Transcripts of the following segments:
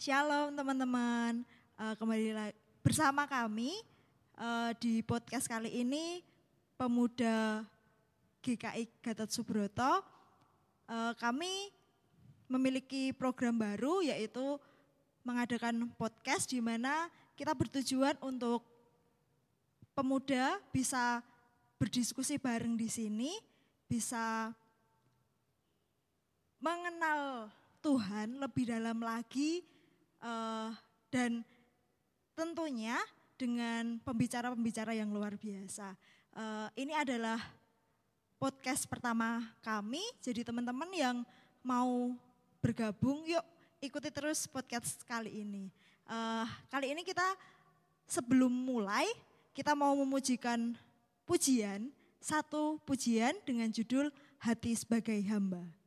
Shalom teman-teman, uh, kembali lagi bersama kami uh, di podcast kali ini pemuda GKI Gatot Subroto. Uh, kami memiliki program baru yaitu mengadakan podcast di mana kita bertujuan untuk pemuda bisa berdiskusi bareng di sini, bisa mengenal Tuhan lebih dalam lagi uh, dan tentunya dengan pembicara-pembicara yang luar biasa. Uh, ini adalah podcast pertama kami, jadi teman-teman yang mau bergabung, yuk ikuti terus podcast kali ini. Uh, kali ini kita sebelum mulai, kita mau memujikan pujian, satu pujian dengan judul Hati Sebagai Hamba.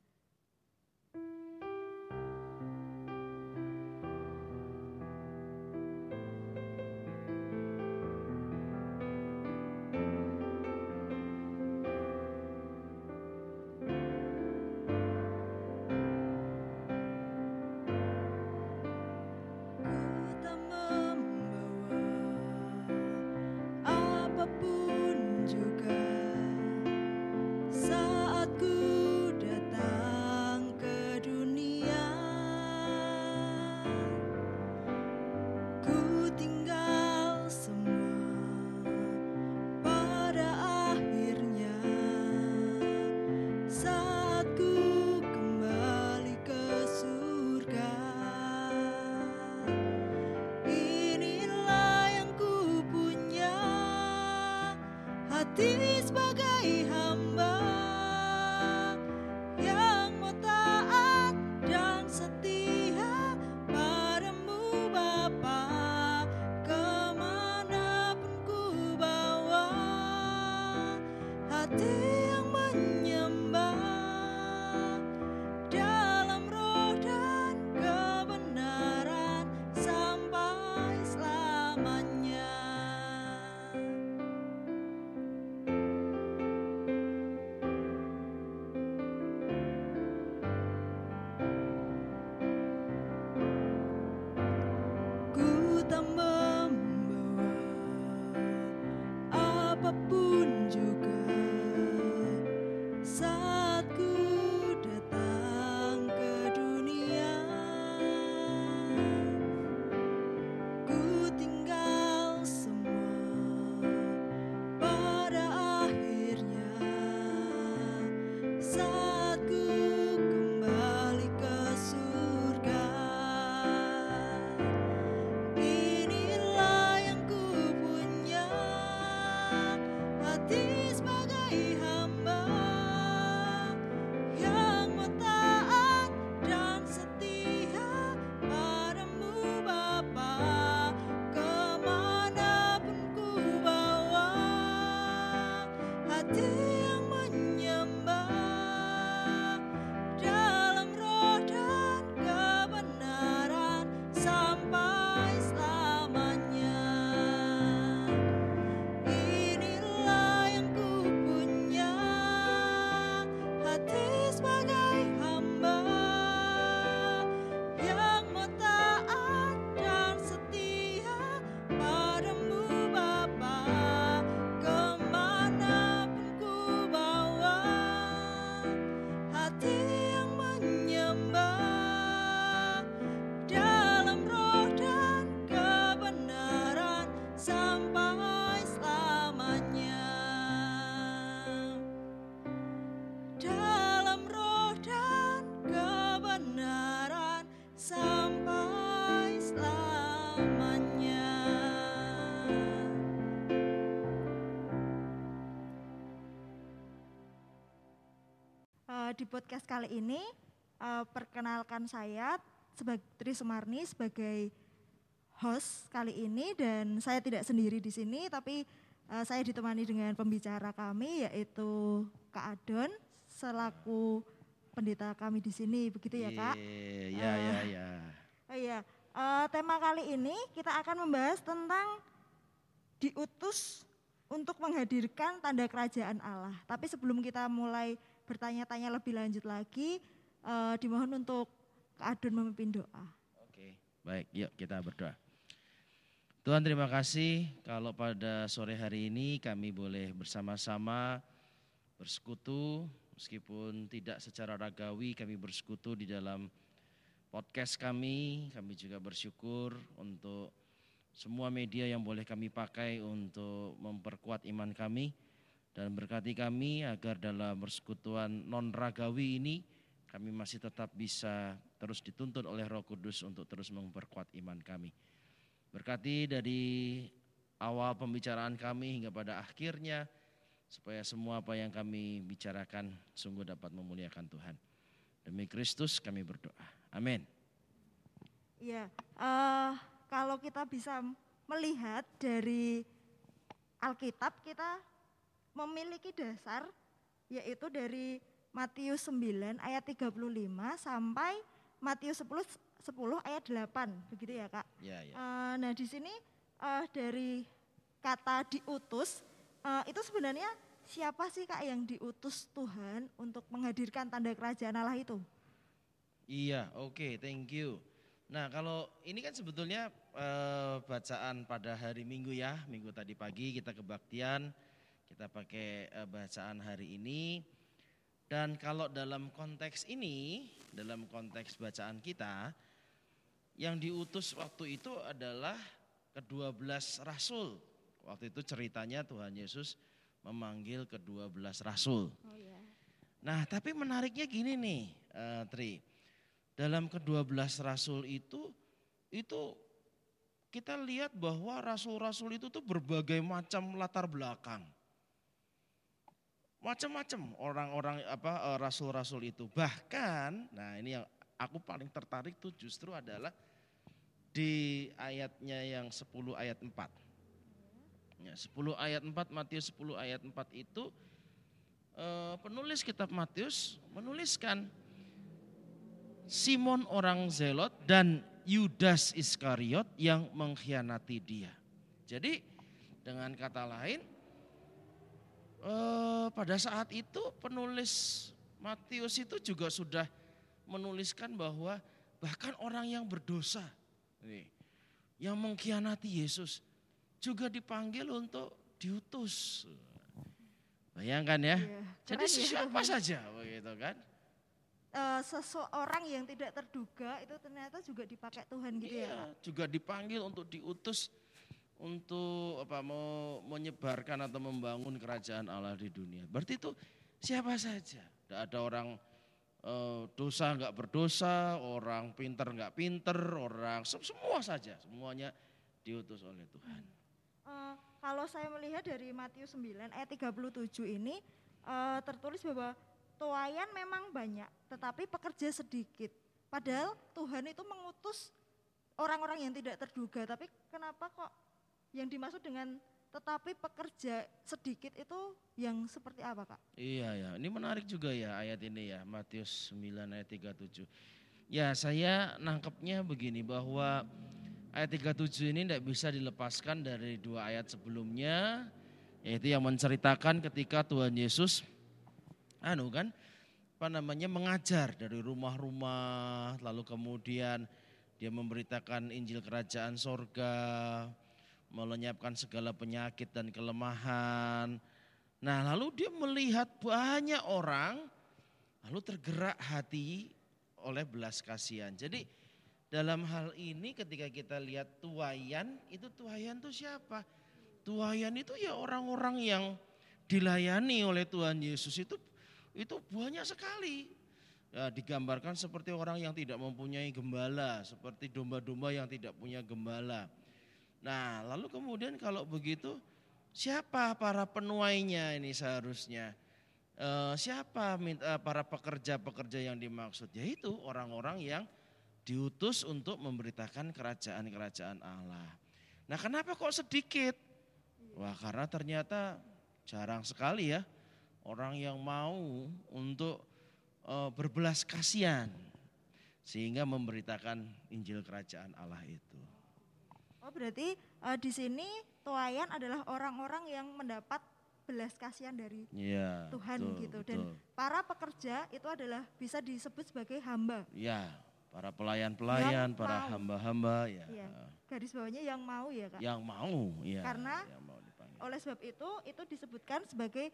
Di podcast kali ini uh, perkenalkan saya sebagai Tri Sumarni sebagai host kali ini dan saya tidak sendiri di sini tapi uh, saya ditemani dengan pembicara kami yaitu Kak Adon selaku pendeta kami di sini begitu ya Kak? Iya iya iya. iya. Oh iya, uh, tema kali ini kita akan membahas tentang diutus untuk menghadirkan tanda kerajaan Allah. Tapi sebelum kita mulai bertanya-tanya lebih lanjut lagi, uh, dimohon untuk Kak memimpin doa. Oke. Baik, yuk kita berdoa. Tuhan terima kasih kalau pada sore hari ini kami boleh bersama-sama bersekutu meskipun tidak secara ragawi kami bersekutu di dalam podcast kami. Kami juga bersyukur untuk semua media yang boleh kami pakai untuk memperkuat iman kami dan berkati kami agar dalam persekutuan non ragawi ini kami masih tetap bisa terus dituntun oleh Roh Kudus untuk terus memperkuat iman kami. Berkati dari awal pembicaraan kami hingga pada akhirnya supaya semua apa yang kami bicarakan sungguh dapat memuliakan Tuhan. Demi Kristus kami berdoa. Amin. Ya, uh, kalau kita bisa melihat dari Alkitab kita memiliki dasar yaitu dari Matius 9 ayat 35 sampai Matius 10 10 ayat 8 begitu ya kak. Ya, ya. Uh, nah di sini uh, dari kata diutus uh, itu sebenarnya siapa sih kak yang diutus Tuhan untuk menghadirkan tanda kerajaan Allah itu? Iya, oke, okay, thank you. Nah kalau ini kan sebetulnya uh, bacaan pada hari Minggu ya, Minggu tadi pagi kita kebaktian, kita pakai uh, bacaan hari ini. Dan kalau dalam konteks ini, dalam konteks bacaan kita, yang diutus waktu itu adalah kedua belas rasul. Waktu itu ceritanya Tuhan Yesus memanggil kedua belas rasul. Oh, iya. Nah tapi menariknya gini nih uh, Tri. Dalam kedua belas rasul itu, itu kita lihat bahwa rasul-rasul itu tuh berbagai macam latar belakang. Macam-macam orang-orang apa eh, rasul-rasul itu. Bahkan, nah ini yang aku paling tertarik tuh justru adalah di ayatnya yang 10 ayat 4. Ya, 10 ayat 4 Matius 10 ayat 4 itu eh, penulis kitab Matius menuliskan Simon orang Zelot dan Yudas Iskariot yang mengkhianati dia. Jadi dengan kata lain eh, pada saat itu penulis Matius itu juga sudah menuliskan bahwa bahkan orang yang berdosa nih, yang mengkhianati Yesus juga dipanggil untuk diutus. Bayangkan ya. Iya, Jadi ya. siapa ya. saja begitu kan? Uh, seseorang yang tidak terduga itu ternyata juga dipakai Tuhan gitu ya, iya, ya. juga dipanggil untuk diutus untuk apa mau menyebarkan atau membangun kerajaan Allah di dunia. Berarti itu siapa saja. Tidak ada orang uh, dosa nggak berdosa, orang pinter nggak pinter, orang semua saja, semuanya diutus oleh Tuhan. Uh, kalau saya melihat dari Matius 9 ayat 37 ini uh, tertulis bahwa tuayan memang banyak, tetapi pekerja sedikit. Padahal Tuhan itu mengutus orang-orang yang tidak terduga, tapi kenapa kok yang dimaksud dengan tetapi pekerja sedikit itu yang seperti apa Kak? Iya ya, ini menarik juga ya ayat ini ya, Matius 9 ayat 37. Ya saya nangkepnya begini bahwa ayat 37 ini tidak bisa dilepaskan dari dua ayat sebelumnya, yaitu yang menceritakan ketika Tuhan Yesus anu kan apa namanya mengajar dari rumah-rumah lalu kemudian dia memberitakan Injil kerajaan sorga melenyapkan segala penyakit dan kelemahan. Nah, lalu dia melihat banyak orang, lalu tergerak hati oleh belas kasihan. Jadi dalam hal ini ketika kita lihat tuayan, itu tuayan itu siapa? Tuayan itu ya orang-orang yang dilayani oleh Tuhan Yesus itu itu banyak sekali. Ya, digambarkan seperti orang yang tidak mempunyai gembala, seperti domba-domba yang tidak punya gembala. Nah, lalu kemudian kalau begitu siapa para penuainya ini seharusnya? E, siapa para pekerja-pekerja yang dimaksud? Yaitu orang-orang yang diutus untuk memberitakan kerajaan-kerajaan Allah. Nah, kenapa kok sedikit? Wah, karena ternyata jarang sekali ya orang yang mau untuk e, berbelas kasihan sehingga memberitakan Injil kerajaan Allah itu. Oh berarti uh, di sini tuayan adalah orang-orang yang mendapat belas kasihan dari ya, Tuhan betul, gitu dan para pekerja itu adalah bisa disebut sebagai hamba. Ya para pelayan-pelayan, para hamba-hamba ya. Iya. Garis bawahnya yang mau ya kak. Yang mau ya. Karena yang mau dipanggil. Oleh sebab itu, itu disebutkan sebagai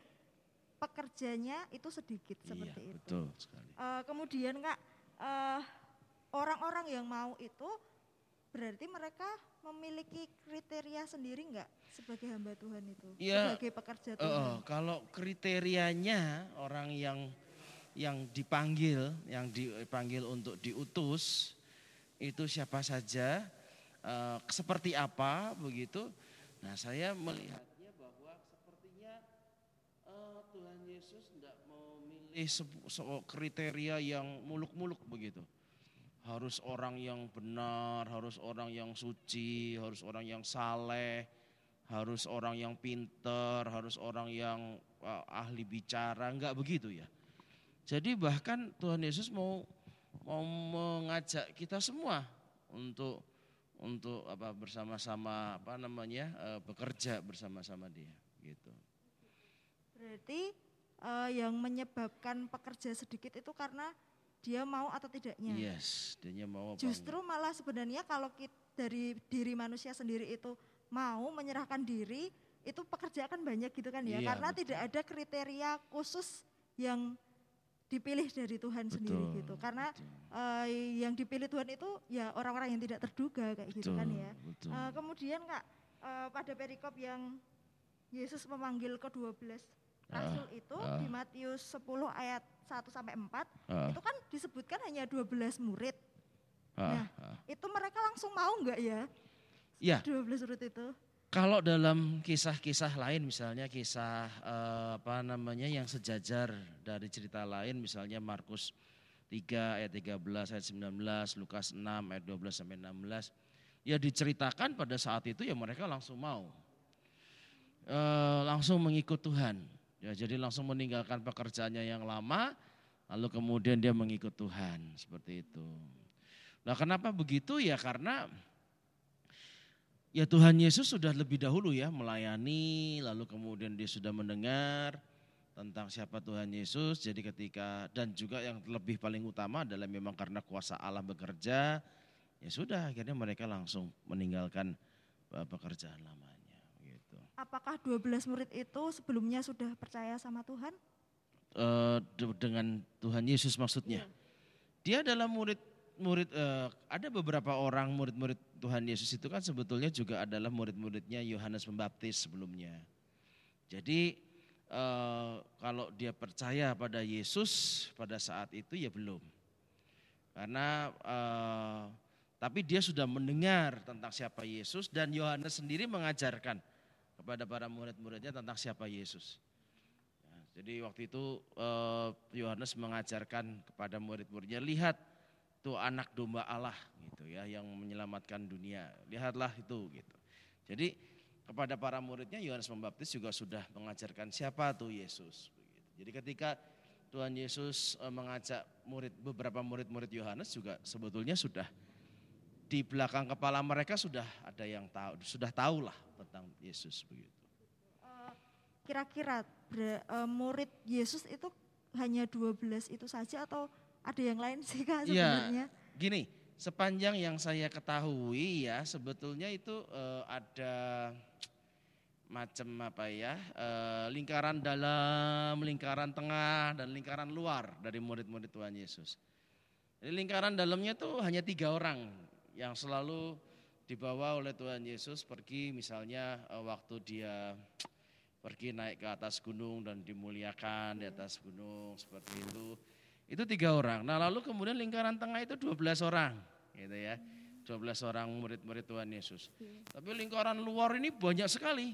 pekerjanya itu sedikit seperti iya, itu. betul sekali. Eh, kemudian kak, eh, orang-orang yang mau itu berarti mereka memiliki kriteria sendiri nggak sebagai hamba Tuhan itu, Iya, sebagai pekerja Tuhan. eh, kalau kriterianya orang yang yang dipanggil, yang dipanggil untuk diutus itu siapa saja, eh, seperti apa begitu. Nah saya melihatnya bahwa sepertinya eh, Tuhan Yesus tidak memilih se- se- kriteria yang muluk-muluk begitu. Harus orang yang benar, harus orang yang suci, harus orang yang saleh, harus orang yang pinter, harus orang yang uh, ahli bicara, enggak begitu ya. Jadi bahkan Tuhan Yesus mau mau mengajak kita semua untuk untuk apa bersama-sama apa namanya uh, bekerja bersama-sama dia gitu. Berarti eh, yang menyebabkan pekerja sedikit itu karena dia mau atau tidaknya. Yes, dia mau apa Justru malah sebenarnya kalau kita, dari diri manusia sendiri itu mau menyerahkan diri, itu pekerja akan banyak gitu kan ya. Iya, Karena betul. tidak ada kriteria khusus yang dipilih dari Tuhan sendiri Betul, gitu. Karena betul. eh, yang dipilih Tuhan itu ya orang-orang yang tidak terduga kayak gitu kan Betul, ya. betul. Eh, kemudian Kak, eh, pada perikop yang Yesus memanggil ke-12 rasul itu ah. di Matius 10 ayat 1 sampai 4 Ah, itu kan disebutkan hanya 12 murid. ah, nah, ah. Itu mereka langsung mau nggak ya? Ya, 12 murid itu. Kalau dalam kisah-kisah lain misalnya kisah eh, apa namanya yang sejajar dari cerita lain misalnya Markus 3 ayat 13 ayat 19, Lukas 6 ayat 12 sampai 16 ya diceritakan pada saat itu ya mereka langsung mau. Eh, langsung mengikut Tuhan. Ya jadi langsung meninggalkan pekerjaannya yang lama lalu kemudian dia mengikut Tuhan seperti itu. Nah, kenapa begitu ya karena Ya Tuhan Yesus sudah lebih dahulu ya melayani, lalu kemudian dia sudah mendengar tentang siapa Tuhan Yesus. Jadi ketika dan juga yang lebih paling utama adalah memang karena kuasa Allah bekerja, ya sudah akhirnya mereka langsung meninggalkan eh, pekerjaan lamanya. Apakah 12 murid itu sebelumnya sudah percaya sama Tuhan? De- dengan Tuhan Yesus maksudnya. Dia adalah murid murid eh, ada beberapa orang murid-murid Tuhan Yesus itu kan sebetulnya juga adalah murid-muridnya Yohanes Pembaptis sebelumnya. Jadi eh, kalau dia percaya pada Yesus pada saat itu ya belum. Karena eh, tapi dia sudah mendengar tentang siapa Yesus dan Yohanes sendiri mengajarkan kepada para murid-muridnya tentang siapa Yesus. Ya, jadi waktu itu eh, Yohanes mengajarkan kepada murid-muridnya, lihat tuh anak domba Allah gitu ya yang menyelamatkan dunia. Lihatlah itu gitu. Jadi kepada para muridnya Yohanes Pembaptis juga sudah mengajarkan siapa tuh Yesus. Jadi ketika Tuhan Yesus eh, mengajak murid beberapa murid-murid Yohanes juga sebetulnya sudah di belakang kepala mereka sudah ada yang tahu, sudah tahulah tentang Yesus begitu. Eh, Kira-kira eh, murid Yesus itu hanya 12 itu saja atau ada yang lain sih Kak Iya. sebenarnya? Gini, sepanjang yang saya ketahui ya sebetulnya itu eh, ada macam apa ya eh, lingkaran dalam, lingkaran tengah dan lingkaran luar dari murid-murid Tuhan Yesus. Jadi lingkaran dalamnya tuh hanya tiga orang yang selalu dibawa oleh Tuhan Yesus pergi misalnya eh, waktu dia pergi naik ke atas gunung dan dimuliakan di atas gunung seperti itu. Itu tiga orang. Nah lalu kemudian lingkaran tengah itu 12 orang gitu ya. 12 orang murid-murid Tuhan Yesus. Tapi lingkaran luar ini banyak sekali.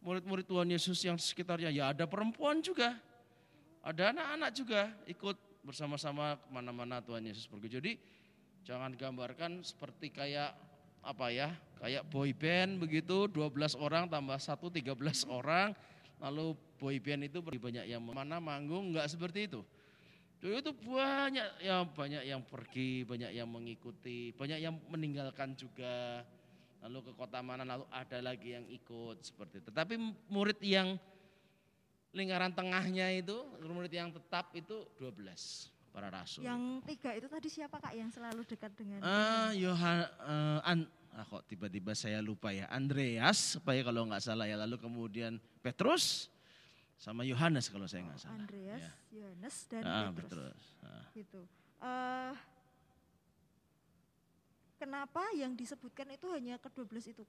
Murid-murid Tuhan Yesus yang sekitarnya ya ada perempuan juga. Ada anak-anak juga ikut bersama-sama ke mana-mana Tuhan Yesus pergi. Jadi jangan gambarkan seperti kayak apa ya, kayak boy band begitu, 12 orang tambah satu 13 orang. Lalu boy band itu banyak yang mana manggung, enggak seperti itu. Dulu itu banyak yang banyak yang pergi, banyak yang mengikuti, banyak yang meninggalkan juga. Lalu ke kota mana, lalu ada lagi yang ikut seperti itu. Tapi murid yang lingkaran tengahnya itu, murid yang tetap itu 12. Para rasul. Yang tiga itu tadi siapa kak yang selalu dekat dengan? Ah, Yohan, eh, An, ah, kok tiba-tiba saya lupa ya. Andreas, supaya kalau nggak salah ya. Lalu kemudian Petrus sama Yohanes kalau saya nggak salah. Andreas, Ya. Yohanes, dan Ah, Petrus. Petrus. Ah. Gitu. Eh, kenapa yang disebutkan itu hanya ke-12 itu?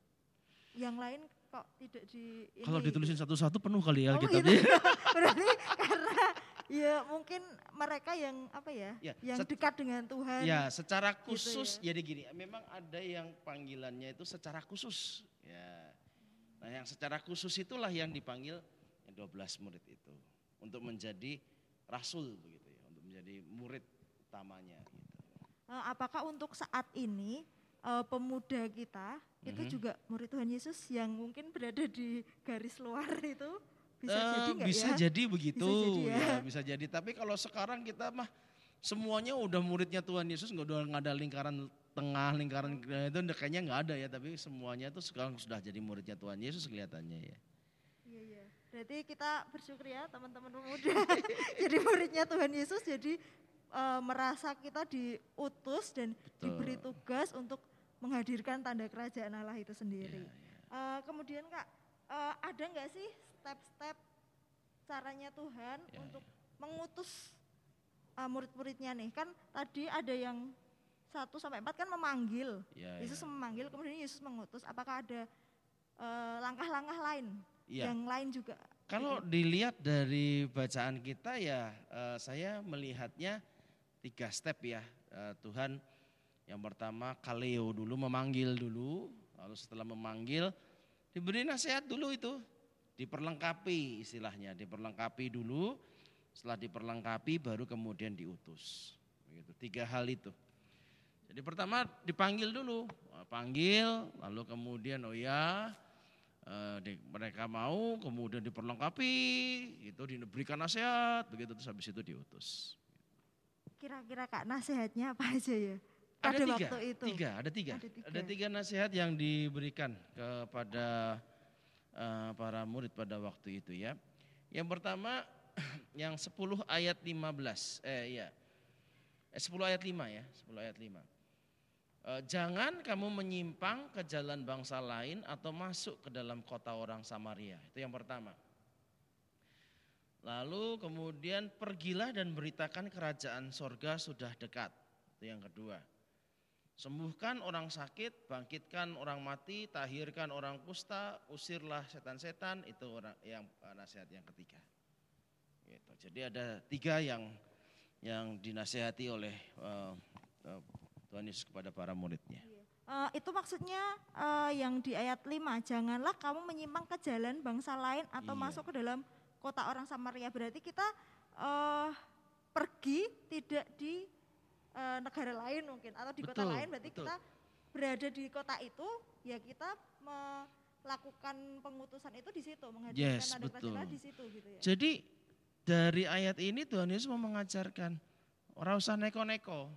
Yang lain kok tidak di ini Kalau ditulisin satu-satu penuh kali ya Oh, gitu. Berarti karena ya mungkin mereka yang apa ya, Ya, yang dekat dengan Tuhan. Ya, secara Gitu khusus ya. jadi gini, memang ada yang panggilannya itu secara khusus. Ya. Nah, yang secara khusus itulah yang dipanggil yang 12 murid itu untuk menjadi rasul begitu ya, untuk menjadi murid utamanya gitu. Eh, apakah untuk saat ini eh, pemuda kita itu Mhm. juga murid Tuhan Yesus yang mungkin berada di garis luar itu bisa Eh, jadi bisa ya? jadi begitu Bisa jadi ya. ya. bisa jadi tapi kalau sekarang kita mah semuanya udah muridnya Tuhan Yesus nggak udah nggak ada lingkaran tengah lingkaran itu kayaknya nggak ada ya tapi semuanya itu sekarang sudah jadi muridnya Tuhan Yesus kelihatannya ya Iya, iya. Berarti kita bersyukur ya teman-teman pemuda jadi muridnya Tuhan Yesus jadi eh, merasa kita diutus dan Betul. diberi tugas untuk menghadirkan tanda kerajaan Allah itu sendiri. iya. Eh, kemudian kak eh, ada nggak sih step-step caranya Tuhan Ya, untuk mengutus eh, murid-muridnya nih? Kan tadi ada yang satu sampai empat kan memanggil, Ya, Yesus ya. memanggil, kemudian Yesus mengutus. Apakah ada eh, langkah-langkah lain Iya. yang lain juga? Kalau dilihat dari bacaan kita ya eh, saya melihatnya tiga step ya Eh, Tuhan yang pertama kaleo dulu memanggil dulu lalu setelah memanggil diberi nasihat dulu itu diperlengkapi istilahnya diperlengkapi dulu setelah diperlengkapi baru kemudian diutus begitu tiga hal itu jadi pertama dipanggil dulu panggil lalu kemudian oh ya eh, di- mereka mau kemudian diperlengkapi itu diberikan nasihat begitu terus habis itu diutus Kira-kira kak nasihatnya apa aja ya? ada Pada tiga, waktu itu. tiga, ada tiga, Ada tiga. ada tiga nasihat yang diberikan kepada eh, para murid pada waktu itu ya. Yang pertama yang 10 ayat 15, eh iya, eh, 10 ayat 5 ya, 10 ayat 5. Eh, jangan kamu menyimpang ke jalan bangsa lain atau masuk ke dalam kota orang Samaria. Itu yang pertama. Lalu kemudian pergilah dan beritakan kerajaan sorga sudah dekat. Itu yang kedua. Sembuhkan orang sakit, bangkitkan orang mati, tahirkan orang kusta, usirlah setan-setan. Itu orang yang eh, nasihat yang ketiga. Gitu. Jadi ada tiga yang yang dinasihati oleh eh, eh, Tuhan Yesus kepada para muridnya. Eh, itu maksudnya eh, yang di ayat 5, janganlah kamu menyimpang ke jalan bangsa lain atau Iya. masuk ke dalam kota orang Samaria. Berarti kita eh, pergi tidak di eh, negara lain mungkin atau di kota Betul, lain. Berarti betul. kita berada di kota itu, ya kita melakukan pengutusan itu di situ, menghadirkan Yes, tanda betul. di situ gitu ya. Jadi dari ayat ini Tuhan Yesus mau mengajarkan orang usah neko-neko.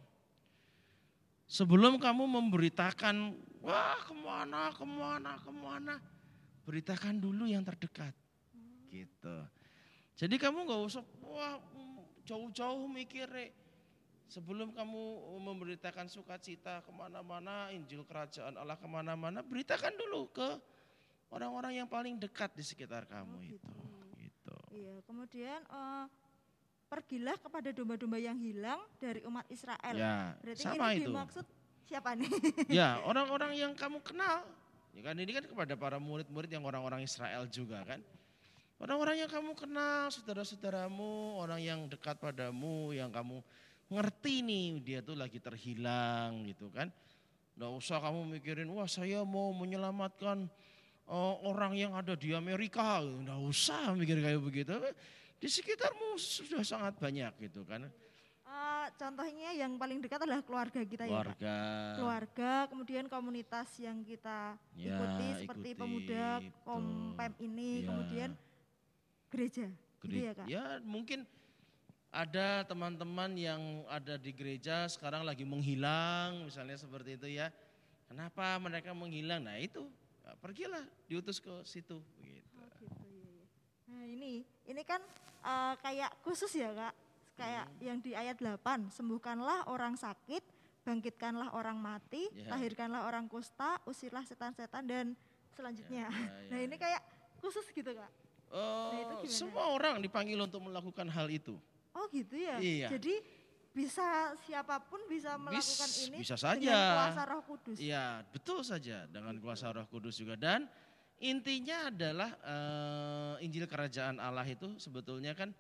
Sebelum kamu memberitakan, wah ke mana, ke mana, ke mana, beritakan dulu yang terdekat, gitu. Jadi kamu nggak usah, wah jauh-jauh mikir. Sebelum kamu memberitakan sukacita ke mana-mana, Injil Kerajaan Allah ke mana-mana, beritakan dulu ke orang-orang yang paling dekat di sekitar kamu Oh, itu. gitu. Gitu. Iya, kemudian eh, pergilah kepada domba-domba yang hilang dari umat Israel. Ya, Berarti sama ini itu. dimaksud siapa nih? Ya, orang-orang yang kamu kenal. Ya kan ini kan kepada para murid-murid yang orang-orang Israel juga kan. Orang-orang yang kamu kenal, saudara-saudaramu, orang yang dekat padamu, yang kamu ngerti nih dia tuh lagi terhilang gitu kan. Nggak usah kamu mikirin, wah saya mau menyelamatkan eh, orang yang ada di Amerika. Nggak usah mikir kayak begitu. Di sekitarmu sudah sangat banyak gitu kan. Eh, contohnya yang paling dekat adalah keluarga kita ya. Keluarga. Keluarga, kemudian komunitas yang kita Ya, ikuti seperti ikuti, pemuda betul. kompem ini, Ya. kemudian gereja. Gitu Gere- ya, Kak? ya mungkin ada teman-teman yang ada di gereja sekarang lagi menghilang misalnya seperti itu ya. Kenapa mereka menghilang? Nah itu ya, pergilah diutus ke situ. Begitu. Oh, gitu, iya, iya. Nah ini, ini kan eh, kayak khusus ya kak. kayak Hmm. yang di ayat 8, sembuhkanlah orang sakit, bangkitkanlah orang mati, Ya. lahirkanlah orang kusta, usirlah setan-setan dan selanjutnya. Ya, ya, nah ya, ini kayak khusus gitu kak. Oh, itu gimana? semua orang dipanggil untuk melakukan hal itu. Oh gitu ya. Iya. Jadi bisa siapa pun bisa melakukan Bis- ini bisa dengan saja. kuasa Roh Kudus. Iya, betul saja dengan kuasa Roh Kudus juga dan intinya adalah eh, Injil Kerajaan Allah itu sebetulnya kan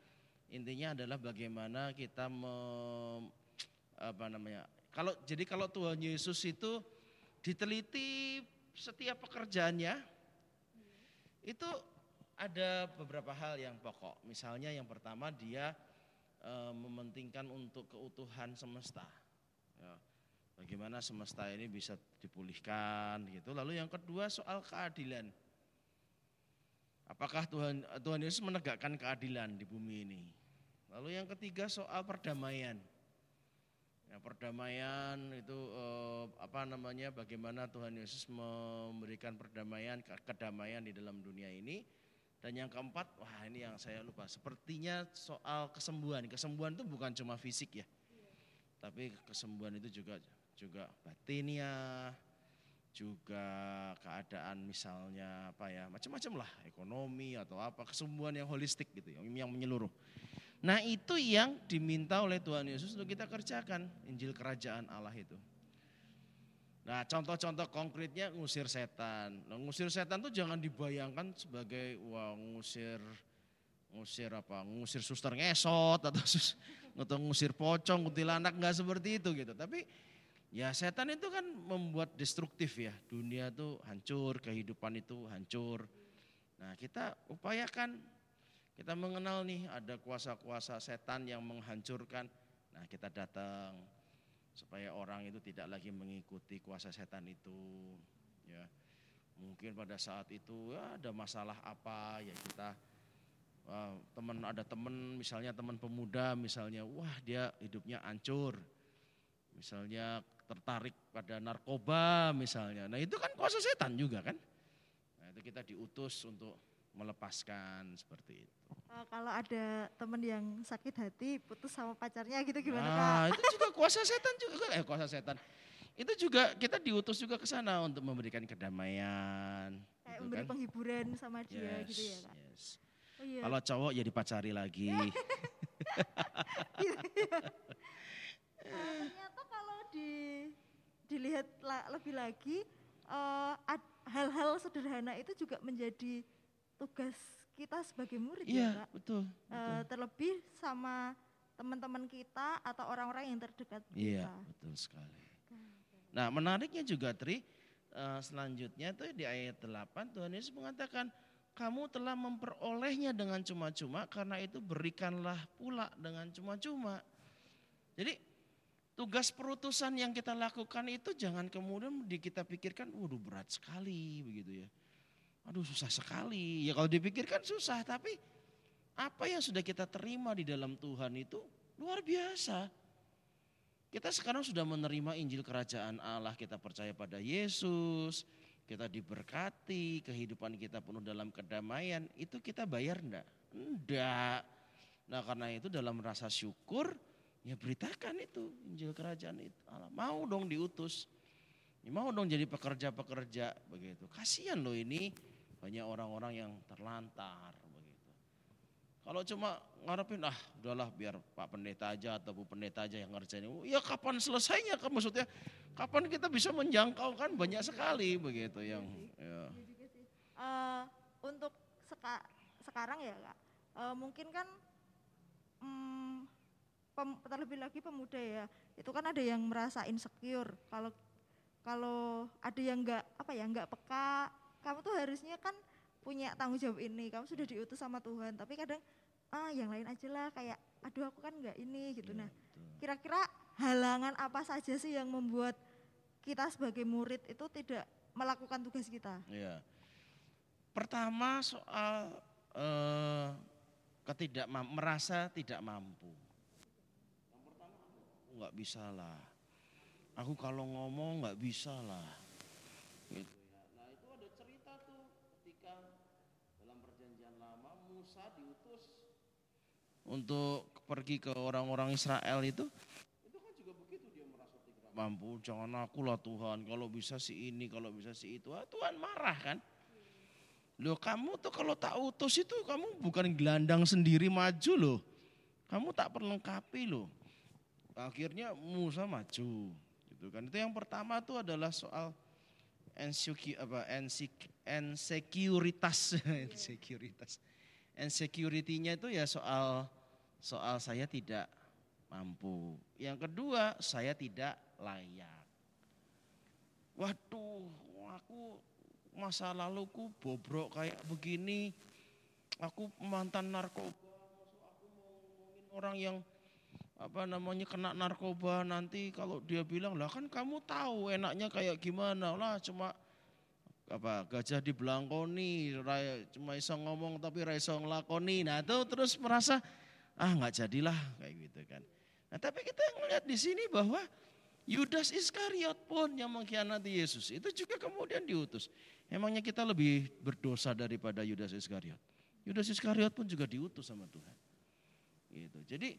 intinya adalah bagaimana kita mem- apa namanya? Kalau jadi kalau Tuhan Yesus itu diteliti setiap pekerjaannya itu ada beberapa hal yang pokok. Misalnya yang pertama dia eh, mementingkan untuk keutuhan semesta. Ya bagaimana semesta ini bisa dipulihkan gitu. Lalu yang kedua soal keadilan. Apakah Tuhan Tuhan Yesus menegakkan keadilan di bumi ini? Lalu yang ketiga soal perdamaian. Ya, perdamaian itu eh, apa namanya? Bagaimana Tuhan Yesus memberikan perdamaian, ke- kedamaian di dalam dunia ini. Dan yang keempat, wah ini yang saya lupa. Sepertinya soal kesembuhan. Kesembuhan itu bukan cuma fisik ya, tapi kesembuhan itu juga juga batinnya, juga keadaan misalnya apa ya macam-macam lah ekonomi atau apa kesembuhan yang holistik gitu yang, yang menyeluruh. Nah itu yang diminta oleh Tuhan Yesus untuk kita kerjakan Injil Kerajaan Allah itu. Nah contoh-contoh konkretnya ngusir setan. Nah, ngusir setan tuh jangan dibayangkan sebagai wah ngusir ngusir apa ngusir suster ngesot atau sus, atau ngusir pocong kuntilanak nggak seperti itu gitu. Tapi ya setan itu kan membuat destruktif ya. Dunia tuh hancur, kehidupan itu hancur. Nah kita upayakan kita mengenal nih ada kuasa-kuasa setan yang menghancurkan. Nah kita datang supaya orang itu tidak lagi mengikuti kuasa setan itu ya. Mungkin pada saat itu ya ada masalah apa ya kita wah, teman ada teman misalnya teman pemuda misalnya wah dia hidupnya hancur. Misalnya tertarik pada narkoba misalnya. Nah itu kan kuasa setan juga kan? Nah itu kita diutus untuk melepaskan seperti itu Eh, kalau ada temen yang sakit hati putus sama pacarnya gitu gimana nah, kak? itu juga kuasa setan juga eh kuasa setan. Itu juga kita diutus juga ke sana untuk memberikan kedamaian. Kayak gitu memberi kan. penghiburan sama dia Yes, gitu ya kak? yes. Oh iya. Kalau cowok ya dipacari lagi. Eh, ternyata kalau di dilihat la- lebih lagi eh, hal-hal sederhana itu juga menjadi tugas kita sebagai murid ya Iya, kak. betul. Eh, betul. terlebih sama teman-teman kita atau orang-orang yang terdekat Iya, kita. betul sekali. Nah, menariknya juga Tri, eh, selanjutnya tuh di ayat 8 Tuhan Yesus mengatakan, kamu telah memperolehnya dengan cuma-cuma karena itu berikanlah pula dengan cuma-cuma. Jadi tugas perutusan yang kita lakukan itu jangan kemudian di kita pikirkan, waduh berat sekali begitu ya. Aduh susah sekali. Ya kalau dipikirkan susah, tapi apa yang sudah kita terima di dalam Tuhan itu luar biasa. Kita sekarang sudah menerima Injil Kerajaan Allah, kita percaya pada Yesus, kita diberkati, kehidupan kita penuh dalam kedamaian, itu kita bayar enggak? Enggak. Nah karena itu dalam rasa syukur, ya beritakan itu Injil Kerajaan itu Allah. Mau dong diutus, mau dong jadi pekerja-pekerja begitu. Kasihan loh ini banyak orang-orang yang terlantar begitu. Kalau cuma ngarepin ah udahlah biar Pak Pendeta aja atau Bu Pendeta aja yang ngerjain. Ya kapan selesainya kan maksudnya kapan kita bisa menjangkau kan banyak sekali begitu yang ya. Iya juga sih. Eh, untuk seka- sekarang ya kak, eh, mungkin kan pem- terlebih lagi pemuda ya, itu kan ada yang merasa insecure kalau kalau ada yang nggak apa ya nggak peka, kamu tuh harusnya kan punya tanggung jawab ini, kamu sudah diutus sama Tuhan, tapi kadang ah yang lain aja lah kayak aduh aku kan nggak ini gitu. Iya, Nah kira-kira halangan apa saja sih yang membuat kita sebagai murid itu tidak melakukan tugas kita? Iya. Pertama soal eh, ketidak merasa tidak mampu. Yang pertama aku nggak bisa lah. Aku kalau ngomong nggak bisa lah. Gitu ya. Nah itu ada cerita tuh ketika dalam perjanjian lama Musa diutus untuk pergi ke orang-orang Israel itu, itu kan juga begitu dia merasa tidak mampu. Jangan aku lah Tuhan, kalau bisa si ini, kalau bisa si itu. Ah, Tuhan marah kan. Loh kamu tuh kalau tak utus itu kamu bukan gelandang sendiri maju loh. Kamu tak perlengkapi loh. Akhirnya Musa maju. Gitu kan. Itu yang pertama tuh adalah soal insecure apa insecuritas insecuritas insecurity-nya itu ya soal soal saya tidak mampu. Yang kedua, saya tidak layak. Waduh, aku masa laluku bobrok kayak begini. Aku mantan narkoba, aku ngomongin orang yang apa namanya kena narkoba nanti kalau dia bilang lah kan kamu tahu enaknya kayak gimana lah cuma apa gajah di belangkoni cuma iso ngomong tapi raiso ngelakoni nah itu terus merasa ah nggak jadilah kayak gitu kan. Nah tapi kita ngelihat di sini bahwa Yudas Iskariot pun yang mengkhianati Yesus itu juga kemudian diutus. Emangnya kita lebih berdosa daripada Yudas Iskariot? Yudas Iskariot pun juga diutus sama Tuhan. Gitu. Jadi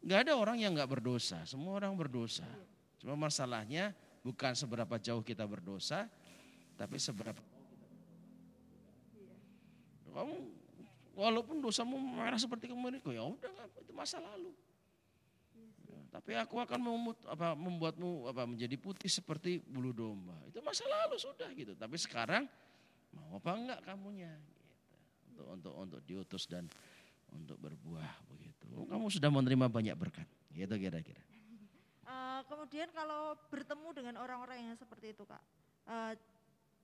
Nggak ada orang yang nggak berdosa, semua orang berdosa. Cuma masalahnya bukan seberapa jauh kita berdosa, tapi seberapa kamu walaupun dosamu merah seperti kemarin, ya udah itu masa lalu. Ya, tapi aku akan memut, apa, membuatmu apa, menjadi putih seperti bulu domba. Itu masa lalu sudah gitu. Tapi sekarang mau apa enggak kamunya? Gitu. Untuk untuk untuk diutus dan untuk berbuah begitu. Kamu sudah menerima banyak berkat, gitu kira-kira. Uh, kemudian kalau bertemu dengan orang-orang yang seperti itu kak, uh,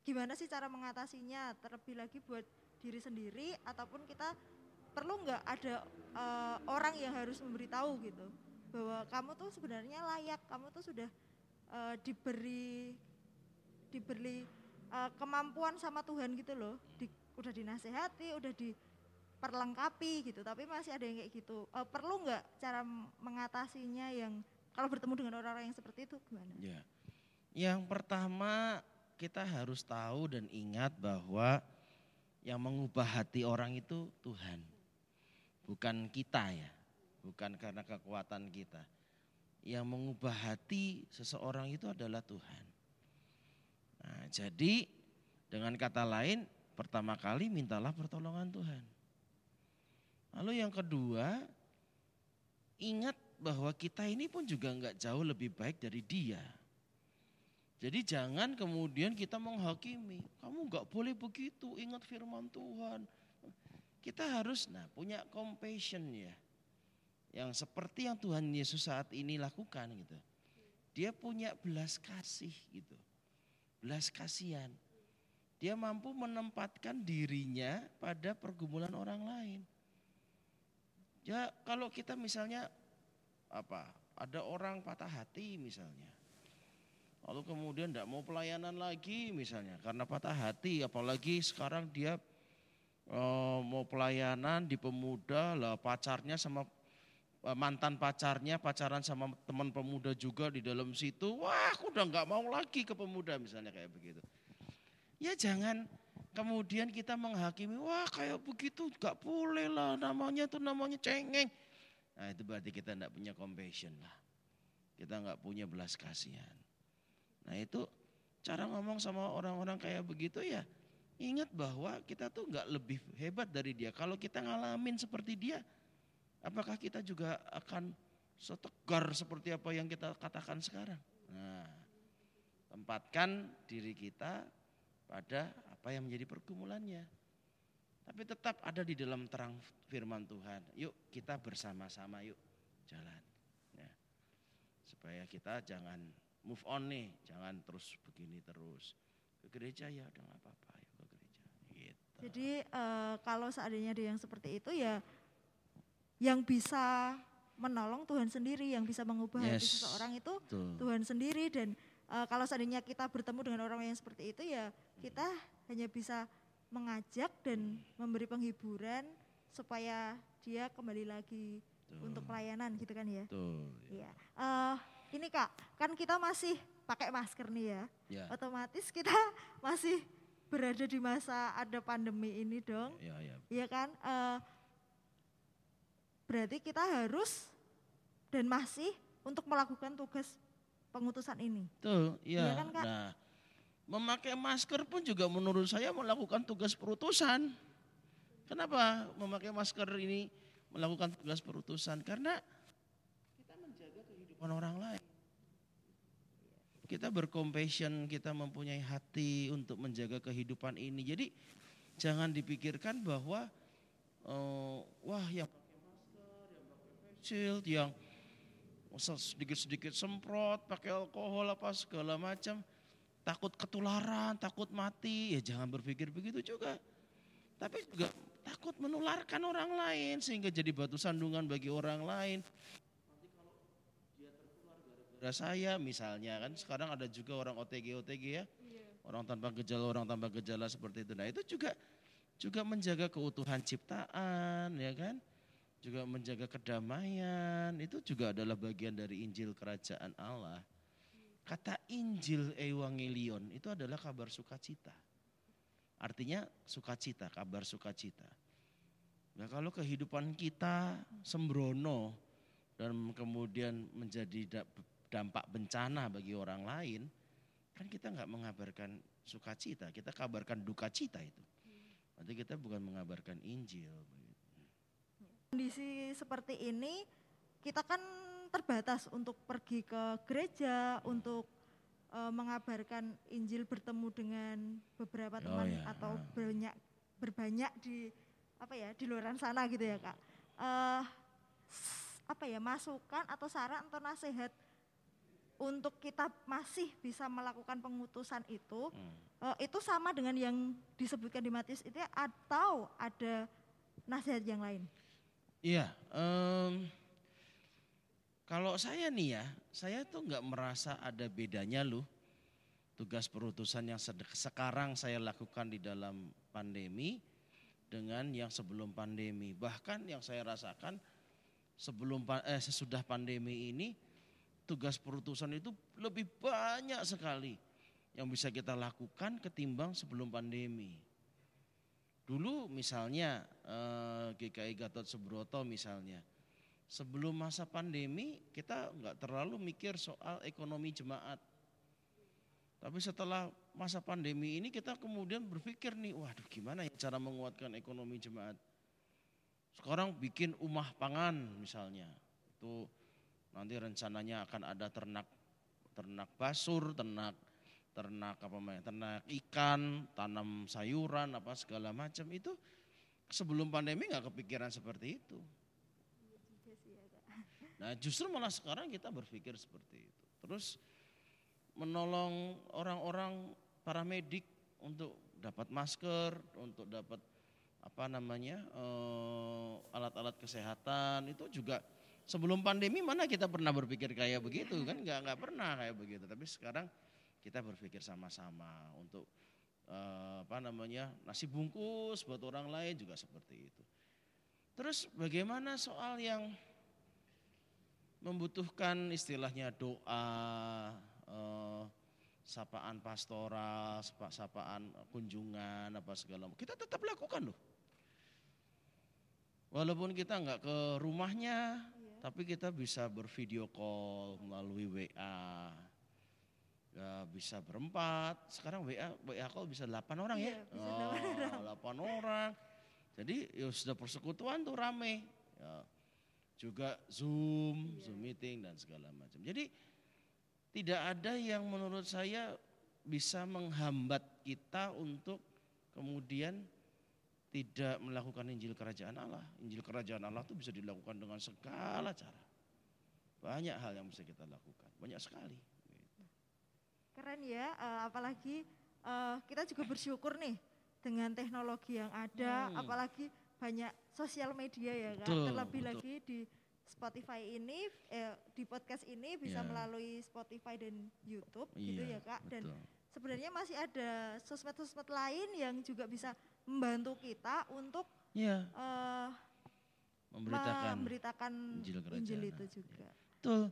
gimana sih cara mengatasinya? Terlebih lagi buat diri sendiri ataupun kita perlu nggak ada uh, orang yang harus memberitahu gitu bahwa kamu tuh sebenarnya layak, kamu tuh sudah uh, diberi diberi uh, kemampuan sama Tuhan gitu loh, di, udah dinasehati, udah di perlengkapi gitu tapi masih ada yang kayak gitu uh, perlu nggak cara mengatasinya yang kalau bertemu dengan orang-orang yang seperti itu gimana? Ya, yang pertama kita harus tahu dan ingat bahwa yang mengubah hati orang itu Tuhan, bukan kita ya, bukan karena kekuatan kita. Yang mengubah hati seseorang itu adalah Tuhan. Nah, jadi dengan kata lain, pertama kali mintalah pertolongan Tuhan. Lalu yang kedua, ingat bahwa kita ini pun juga nggak jauh lebih baik dari dia. Jadi jangan kemudian kita menghakimi, kamu nggak boleh begitu, ingat firman Tuhan. Kita harus nah punya compassion ya. Yang seperti yang Tuhan Yesus saat ini lakukan gitu. Dia punya belas kasih gitu. Belas kasihan. Dia mampu menempatkan dirinya pada pergumulan orang lain. Ya kalau kita misalnya apa ada orang patah hati misalnya. Lalu kemudian tidak mau pelayanan lagi misalnya karena patah hati apalagi sekarang dia e, mau pelayanan di pemuda lah pacarnya sama e, mantan pacarnya pacaran sama teman pemuda juga di dalam situ wah aku udah nggak mau lagi ke pemuda misalnya kayak begitu ya jangan Kemudian kita menghakimi, wah kayak begitu gak boleh lah namanya tuh namanya cengeng. Nah itu berarti kita tidak punya compassion lah. Kita nggak punya belas kasihan. Nah itu cara ngomong sama orang-orang kayak begitu ya ingat bahwa kita tuh nggak lebih hebat dari dia. Kalau kita ngalamin seperti dia, apakah kita juga akan setegar seperti apa yang kita katakan sekarang? Nah, tempatkan diri kita pada apa yang menjadi pergumulannya. Tapi tetap ada di dalam terang firman Tuhan. Yuk kita bersama-sama yuk jalan. Ya. Supaya kita jangan move on nih, jangan terus begini terus. Ke gereja ya udah gak apa-apa, yuk ke gereja. Gitu. Jadi uh, kalau seandainya ada yang seperti itu ya yang bisa menolong Tuhan sendiri, yang bisa mengubah yes. hati seseorang itu Tuh. Tuhan sendiri dan uh, kalau seandainya kita bertemu dengan orang yang seperti itu ya kita hanya bisa mengajak dan memberi penghiburan supaya dia kembali lagi Tuh. untuk pelayanan gitu kan ya. Tuh, ya. Uh, ini kak, kan kita masih pakai masker nih ya. ya. Otomatis kita masih berada di masa ada pandemi ini dong. Iya, iya. Iya kan? Uh, berarti kita harus dan masih untuk melakukan tugas pengutusan ini. Tuh, iya. Iya kan, Kak? Nah, memakai masker pun juga menurut saya melakukan tugas perutusan. Kenapa memakai masker ini melakukan tugas perutusan? Karena kehidupan orang lain. Kita bercompassion, kita mempunyai hati untuk menjaga kehidupan ini. Jadi jangan dipikirkan bahwa eh, wah yang pakai yang pakai shield, yang sedikit-sedikit semprot, pakai alkohol apa segala macam, takut ketularan, takut mati, ya jangan berpikir begitu juga. Tapi juga takut menularkan orang lain sehingga jadi batu sandungan bagi orang lain. Gara-gara saya misalnya kan sekarang ada juga orang OTG OTG ya. Orang tanpa gejala, orang tanpa gejala seperti itu. Nah, itu juga juga menjaga keutuhan ciptaan ya kan? Juga menjaga kedamaian. Itu juga adalah bagian dari Injil kerajaan Allah. Kata Injil Evangelion itu adalah kabar sukacita. Artinya sukacita, kabar sukacita. Nah kalau kehidupan kita sembrono dan kemudian menjadi dampak bencana bagi orang lain, kan kita nggak mengabarkan sukacita, kita kabarkan duka cita itu. Nanti kita bukan mengabarkan Injil. Kondisi seperti ini kita kan terbatas untuk pergi ke gereja untuk eh, mengabarkan Injil bertemu dengan beberapa Oh, teman ya. atau Ah. banyak berbanyak di apa ya di luar sana gitu ya kak. S- apa ya masukan atau saran atau nasihat untuk kita masih bisa melakukan pengutusan itu Hmm. eh, itu sama dengan yang disebutkan di Matius itu ya, atau ada nasihat yang lain? Iya, em, kalau saya nih ya, saya tuh nggak merasa ada bedanya loh tugas perutusan yang sekarang saya lakukan di dalam pandemi dengan yang sebelum pandemi. Bahkan yang saya rasakan sebelum eh, sesudah pandemi ini tugas perutusan itu lebih banyak sekali yang bisa kita lakukan ketimbang sebelum pandemi. Dulu misalnya eh, GKI Gatot Subroto misalnya, sebelum masa pandemi kita nggak terlalu mikir soal ekonomi jemaat. Tapi setelah masa pandemi ini kita kemudian berpikir nih, waduh gimana ya cara menguatkan ekonomi jemaat. Sekarang bikin umah pangan misalnya, itu nanti rencananya akan ada ternak ternak basur, ternak ternak apa namanya, ternak ikan, tanam sayuran apa segala macam itu sebelum pandemi nggak kepikiran seperti itu. Nah justru malah sekarang kita berpikir seperti itu. Terus menolong orang-orang para medik untuk dapat masker, untuk dapat apa namanya eh, alat-alat kesehatan itu juga sebelum pandemi mana kita pernah berpikir kayak begitu kan nggak nggak pernah kayak begitu. Tapi sekarang kita berpikir sama-sama untuk eh, apa namanya nasi bungkus buat orang lain juga seperti itu. Terus bagaimana soal yang membutuhkan istilahnya doa, eh, sapaan pastoral, sapa- sapaan kunjungan apa segala. Kita tetap lakukan loh. Walaupun kita nggak ke rumahnya, tapi kita bisa bervideo call melalui WA. Ya, bisa berempat. Sekarang WA WA call bisa 8 orang ya. Iya, delapan Oh, 8 orang. Jadi ya sudah persekutuan tuh rame. Ya, juga Zoom, Zoom meeting dan segala macam. Jadi tidak ada yang menurut saya bisa menghambat kita untuk kemudian tidak melakukan Injil Kerajaan Allah. Injil Kerajaan Allah itu bisa dilakukan dengan segala cara. Banyak hal yang bisa kita lakukan, banyak sekali. Keren ya, eh, apalagi eh, kita juga bersyukur nih dengan teknologi yang ada, Hmm. apalagi banyak sosial media ya kan. Betul, Terlebih betul. lagi di Spotify ini, eh, di podcast ini bisa Ya. melalui Spotify dan YouTube gitu ya Iya, kak. Dan betul. sebenarnya masih ada sosmed-sosmed lain yang juga bisa membantu kita untuk Iya, eh, memberitakan. memberitakan Injil kerajaan Injil itu juga. Betul.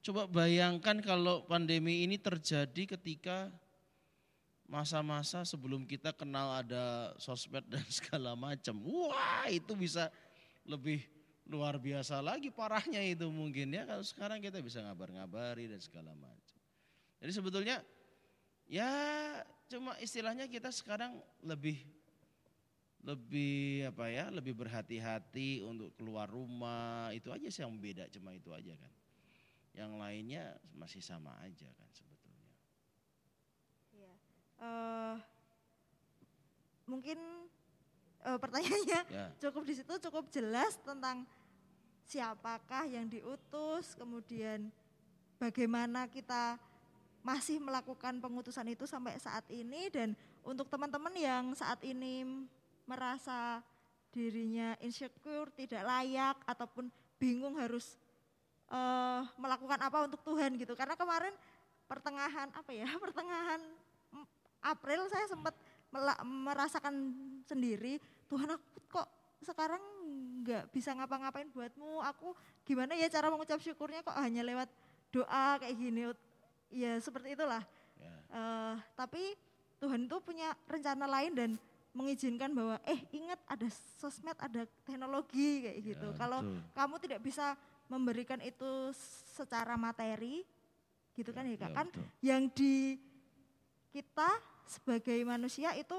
Coba bayangkan kalau pandemi ini terjadi ketika masa-masa sebelum kita kenal ada sosmed dan segala macam. Wah, itu bisa lebih luar biasa lagi parahnya itu mungkin ya kalau sekarang kita bisa ngabar-ngabari dan segala macam. Jadi sebetulnya ya cuma istilahnya kita sekarang lebih lebih apa ya lebih berhati-hati untuk keluar rumah. Itu aja sih yang beda cuma itu aja kan. Yang lainnya masih sama aja kan sebetulnya. Iya. Eh, mungkin eh, pertanyaannya ya. cukup di situ cukup jelas tentang siapakah yang diutus, kemudian bagaimana kita masih melakukan pengutusan itu sampai saat ini dan untuk teman-teman yang saat ini merasa dirinya insecure, tidak layak ataupun bingung harus eh, melakukan apa untuk Tuhan gitu. Karena kemarin pertengahan apa ya, pertengahan April saya sempat merasakan sendiri Tuhan aku kok sekarang nggak bisa ngapa-ngapain buatmu? Aku gimana ya cara mengucap syukurnya? Kok hanya lewat doa kayak gini? Ya seperti itulah. Eh, tapi Tuhan itu punya rencana lain dan mengizinkan bahwa eh ingat ada sosmed ada teknologi kayak gitu Ya, kalau betul. kamu tidak bisa memberikan itu secara materi gitu kan ya kak ya, kan betul. yang di kita sebagai manusia itu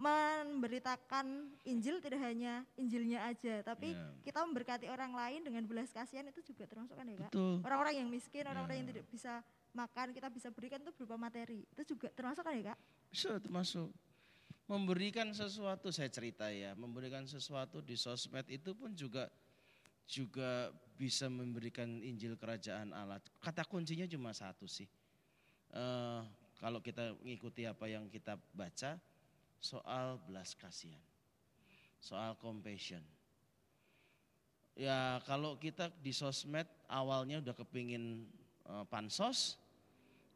memberitakan Injil tidak hanya Injilnya aja, tapi Ya. kita memberkati orang lain dengan belas kasihan itu juga termasuk kan ya kak? Orang-orang yang miskin, orang-orang yang Ya. tidak bisa makan, kita bisa berikan itu berupa materi. Itu juga termasuk kan ya kak? bisa termasuk memberikan sesuatu saya cerita ya memberikan sesuatu di sosmed itu pun juga juga bisa memberikan Injil Kerajaan Allah kata kuncinya cuma satu sih. Eh, kalau kita mengikuti apa yang kita baca soal belas kasihan soal compassion. Ya kalau kita di sosmed awalnya udah kepingin eh, pansos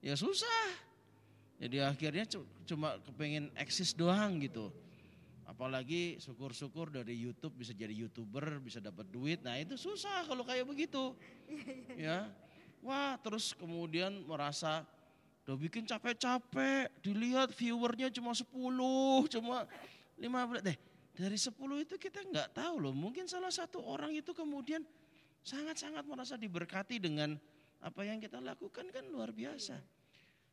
ya susah jadi akhirnya cu- cuma kepengen eksis doang gitu. Apalagi syukur-syukur dari YouTube bisa jadi YouTuber, bisa dapat duit. Nah itu susah kalau kayak begitu. Ya. Wah terus kemudian merasa udah bikin capek-capek. Dilihat viewernya cuma 10, cuma 15. Deh dari 10 itu kita nggak tahu loh. Mungkin salah satu orang itu kemudian sangat-sangat merasa diberkati dengan apa yang kita lakukan kan luar biasa.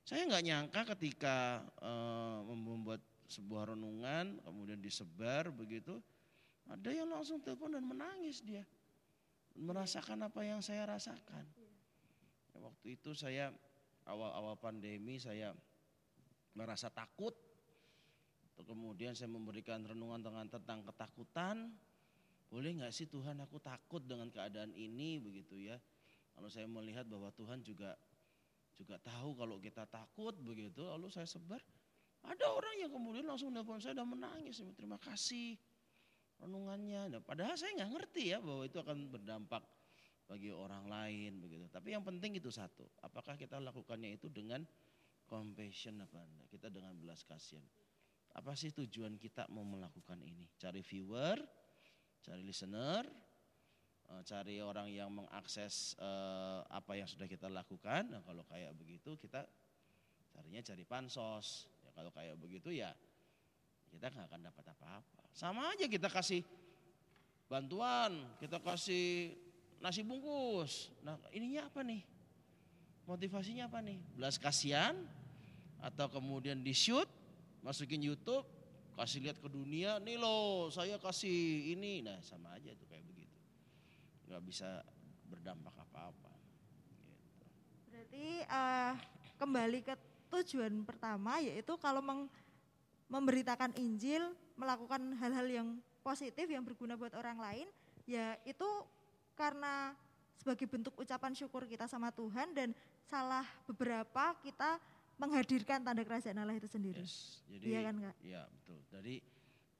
Saya nggak nyangka ketika eh, membuat sebuah renungan kemudian disebar begitu, ada yang langsung telepon dan menangis dia, merasakan apa yang saya rasakan. Ya, waktu itu saya awal-awal pandemi saya merasa takut, kemudian saya memberikan renungan dengan tentang ketakutan. Boleh nggak sih Tuhan aku takut dengan keadaan ini begitu ya? Kalau saya melihat bahwa Tuhan juga juga tahu kalau kita takut begitu lalu saya sebar. Ada orang yang kemudian langsung nelpon saya dan menangis terima kasih renungannya. Nah, padahal saya nggak ngerti ya bahwa itu akan berdampak bagi orang lain begitu. Tapi yang penting itu satu apakah kita lakukannya itu dengan compassion apa enggak? Kita dengan belas kasihan. Apa sih tujuan kita mau melakukan ini? Cari viewer cari listener cari orang yang mengakses eh, apa yang sudah kita lakukan. Nah, kalau kayak begitu kita carinya cari pansos. Ya, kalau kayak begitu ya kita nggak akan dapat apa-apa. Sama aja kita kasih bantuan, kita kasih nasi bungkus. Nah, ininya apa nih? Motivasinya apa nih? Belas kasihan atau kemudian di shoot, masukin YouTube, kasih lihat ke dunia, nih loh saya kasih ini. Nah, sama aja tuh kayak begitu nggak bisa berdampak apa-apa. Gitu. Berarti eh, kembali ke tujuan pertama yaitu kalau meng- memberitakan Injil, melakukan hal-hal yang positif yang berguna buat orang lain, ya itu karena sebagai bentuk ucapan syukur kita sama Tuhan dan salah beberapa kita menghadirkan tanda kerajaan Allah itu sendiri. Yes. Jadi, Iya kan, Kak? Ya betul. Jadi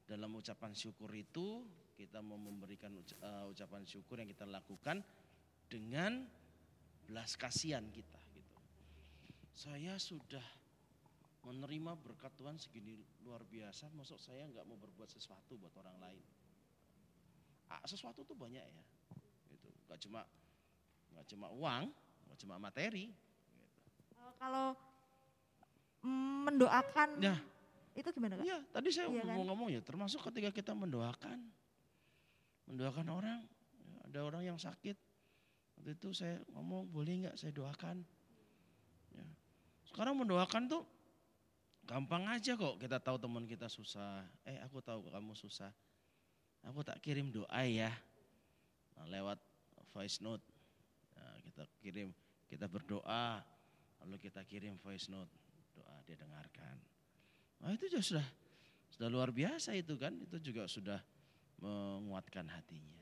dalam ucapan syukur itu kita mau memberikan uca- eh, ucapan syukur yang kita lakukan dengan belas kasihan kita. Gitu. Saya sudah menerima berkat Tuhan segini luar biasa, masuk saya nggak mau berbuat sesuatu buat orang lain. Ah, sesuatu tuh banyak ya, gitu. Gak cuma nggak cuma uang, nggak cuma materi. Gitu. Eh, kalau mendoakan Ya. itu gimana kak? Iya, tadi saya Iya kan? mau ngomong ya, termasuk ketika kita mendoakan, mendoakan orang, ada orang yang sakit. Waktu itu saya ngomong boleh nggak saya doakan. Ya. Sekarang mendoakan tuh gampang aja kok. Kita tahu teman kita susah. Eh aku tahu kamu susah. Aku tak kirim doa ya. Nah, lewat voice note. Nah, kita kirim, kita berdoa. Lalu kita kirim voice note. Doa dia dengarkan. Nah itu sudah sudah luar biasa itu kan. Itu juga sudah menguatkan hatinya.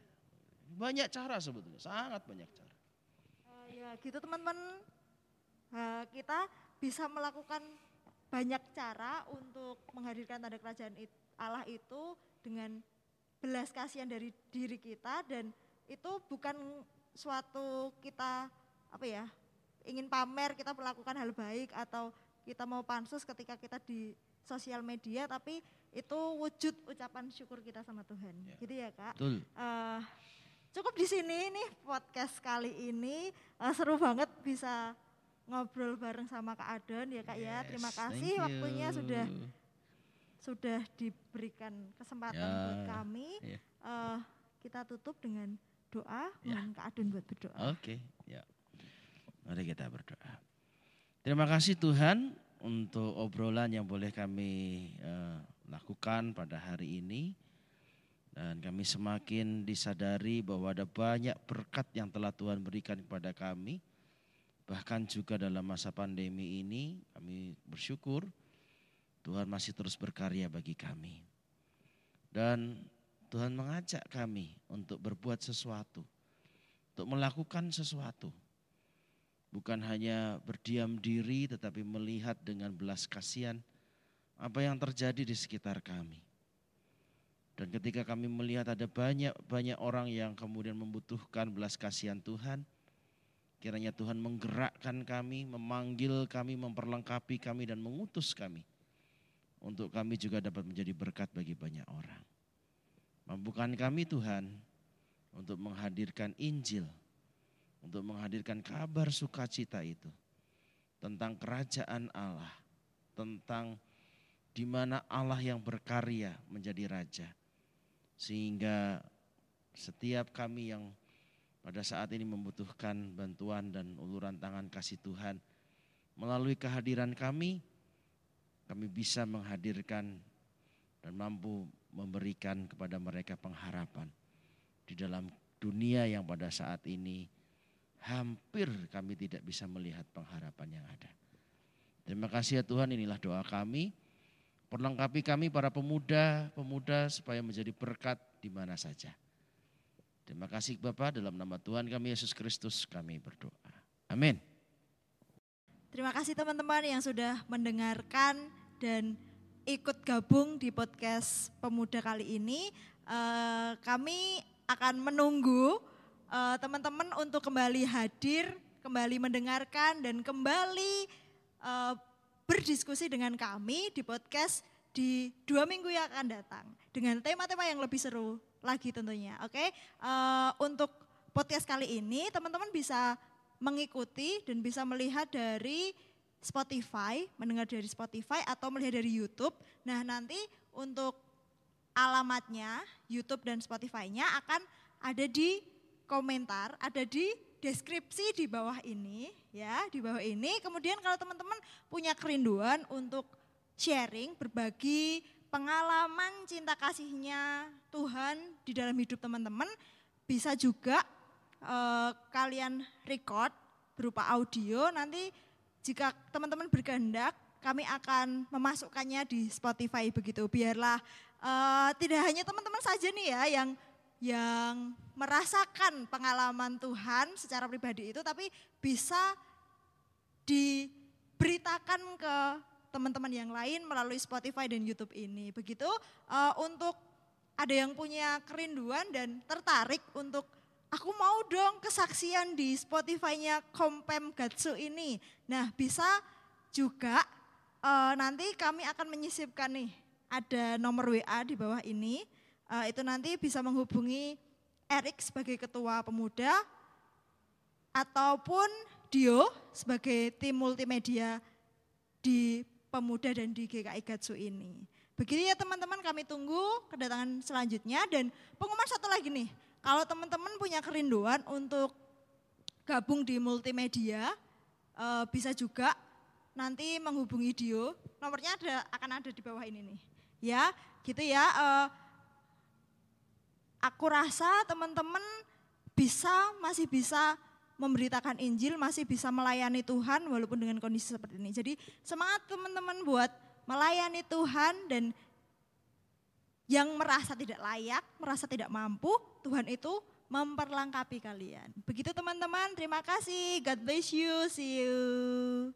Banyak cara sebetulnya, sangat banyak cara. Uh, ya gitu teman-teman, uh, kita bisa melakukan banyak cara untuk menghadirkan tanda kerajaan Allah itu dengan belas kasihan dari diri kita dan itu bukan suatu kita apa ya ingin pamer kita melakukan hal baik atau kita mau pansus ketika kita di sosial media tapi itu wujud ucapan syukur kita sama Tuhan. Ya. Gitu ya Kak. Betul. Uh, cukup di sini nih podcast kali ini uh, seru banget bisa ngobrol bareng sama Kak Adon ya Kak ya. yes, ya. Terima kasih waktunya sudah sudah diberikan kesempatan ya, buat kami. Ya. Uh, kita tutup dengan doa, ya. Kak Adon buat berdoa. Oke, okay, ya. Mari kita berdoa. Terima kasih Tuhan untuk obrolan yang boleh kami uh, lakukan pada hari ini. Dan kami semakin disadari bahwa ada banyak berkat yang telah Tuhan berikan kepada kami. Bahkan juga dalam masa pandemi ini kami bersyukur Tuhan masih terus berkarya bagi kami. Dan Tuhan mengajak kami untuk berbuat sesuatu. Untuk melakukan sesuatu. Bukan hanya berdiam diri tetapi melihat dengan belas kasihan apa yang terjadi di sekitar kami. Dan ketika kami melihat ada banyak-banyak orang yang kemudian membutuhkan belas kasihan Tuhan, kiranya Tuhan menggerakkan kami, memanggil kami, memperlengkapi kami dan mengutus kami. Untuk kami juga dapat menjadi berkat bagi banyak orang. Mampukan kami Tuhan untuk menghadirkan Injil, untuk menghadirkan kabar sukacita itu tentang kerajaan Allah, tentang di mana Allah yang berkarya menjadi raja. Sehingga setiap kami yang pada saat ini membutuhkan bantuan dan uluran tangan kasih Tuhan, melalui kehadiran kami, kami bisa menghadirkan dan mampu memberikan kepada mereka pengharapan di dalam dunia yang pada saat ini hampir kami tidak bisa melihat pengharapan yang ada. Terima kasih ya Tuhan, inilah doa kami. Perlengkapi kami para pemuda-pemuda supaya menjadi berkat di mana saja. Terima kasih Bapak dalam nama Tuhan kami Yesus Kristus kami berdoa. Amin. Terima kasih teman-teman yang sudah mendengarkan dan ikut gabung di podcast pemuda kali ini. Uh, kami akan menunggu uh, teman-teman untuk kembali hadir, kembali mendengarkan dan kembali uh, berdiskusi dengan kami di podcast di dua minggu yang akan datang dengan tema-tema yang lebih seru lagi tentunya. Oke, okay? uh, eh, untuk podcast kali ini teman-teman bisa mengikuti dan bisa melihat dari Spotify, mendengar dari Spotify atau melihat dari YouTube. Nah nanti untuk alamatnya YouTube dan Spotify-nya akan ada di komentar, ada di deskripsi di bawah ini ya, di bawah ini. Kemudian kalau teman-teman punya kerinduan untuk sharing, berbagi pengalaman cinta kasihnya Tuhan di dalam hidup teman-teman, bisa juga eh, kalian record berupa audio. Nanti jika teman-teman berkehendak, kami akan memasukkannya di Spotify begitu. Biarlah eh, tidak hanya teman-teman saja nih ya yang yang merasakan pengalaman Tuhan secara pribadi itu tapi bisa diberitakan ke teman-teman yang lain melalui Spotify dan YouTube ini. Begitu uh, untuk ada yang punya kerinduan dan tertarik untuk aku mau dong kesaksian di Spotify-nya Kompem Gatsu ini. Nah, bisa juga uh, nanti kami akan menyisipkan nih ada nomor WA di bawah ini uh, itu nanti bisa menghubungi Erik sebagai ketua pemuda ataupun Dio sebagai tim multimedia di pemuda dan di GKI Gatsu ini. Begitu ya teman-teman kami tunggu kedatangan selanjutnya dan pengumuman satu lagi nih. kalau teman-teman punya kerinduan untuk gabung di multimedia, uh, bisa juga nanti menghubungi Dio. Nomornya ada akan ada di bawah ini nih. Ya, gitu ya. Uh, aku rasa teman-teman bisa masih bisa memberitakan Injil, masih bisa melayani Tuhan walaupun dengan kondisi seperti ini. Jadi semangat teman-teman buat melayani Tuhan dan yang merasa tidak layak, merasa tidak mampu, Tuhan itu memperlengkapi kalian. Begitu teman-teman, terima kasih. God bless you. See you.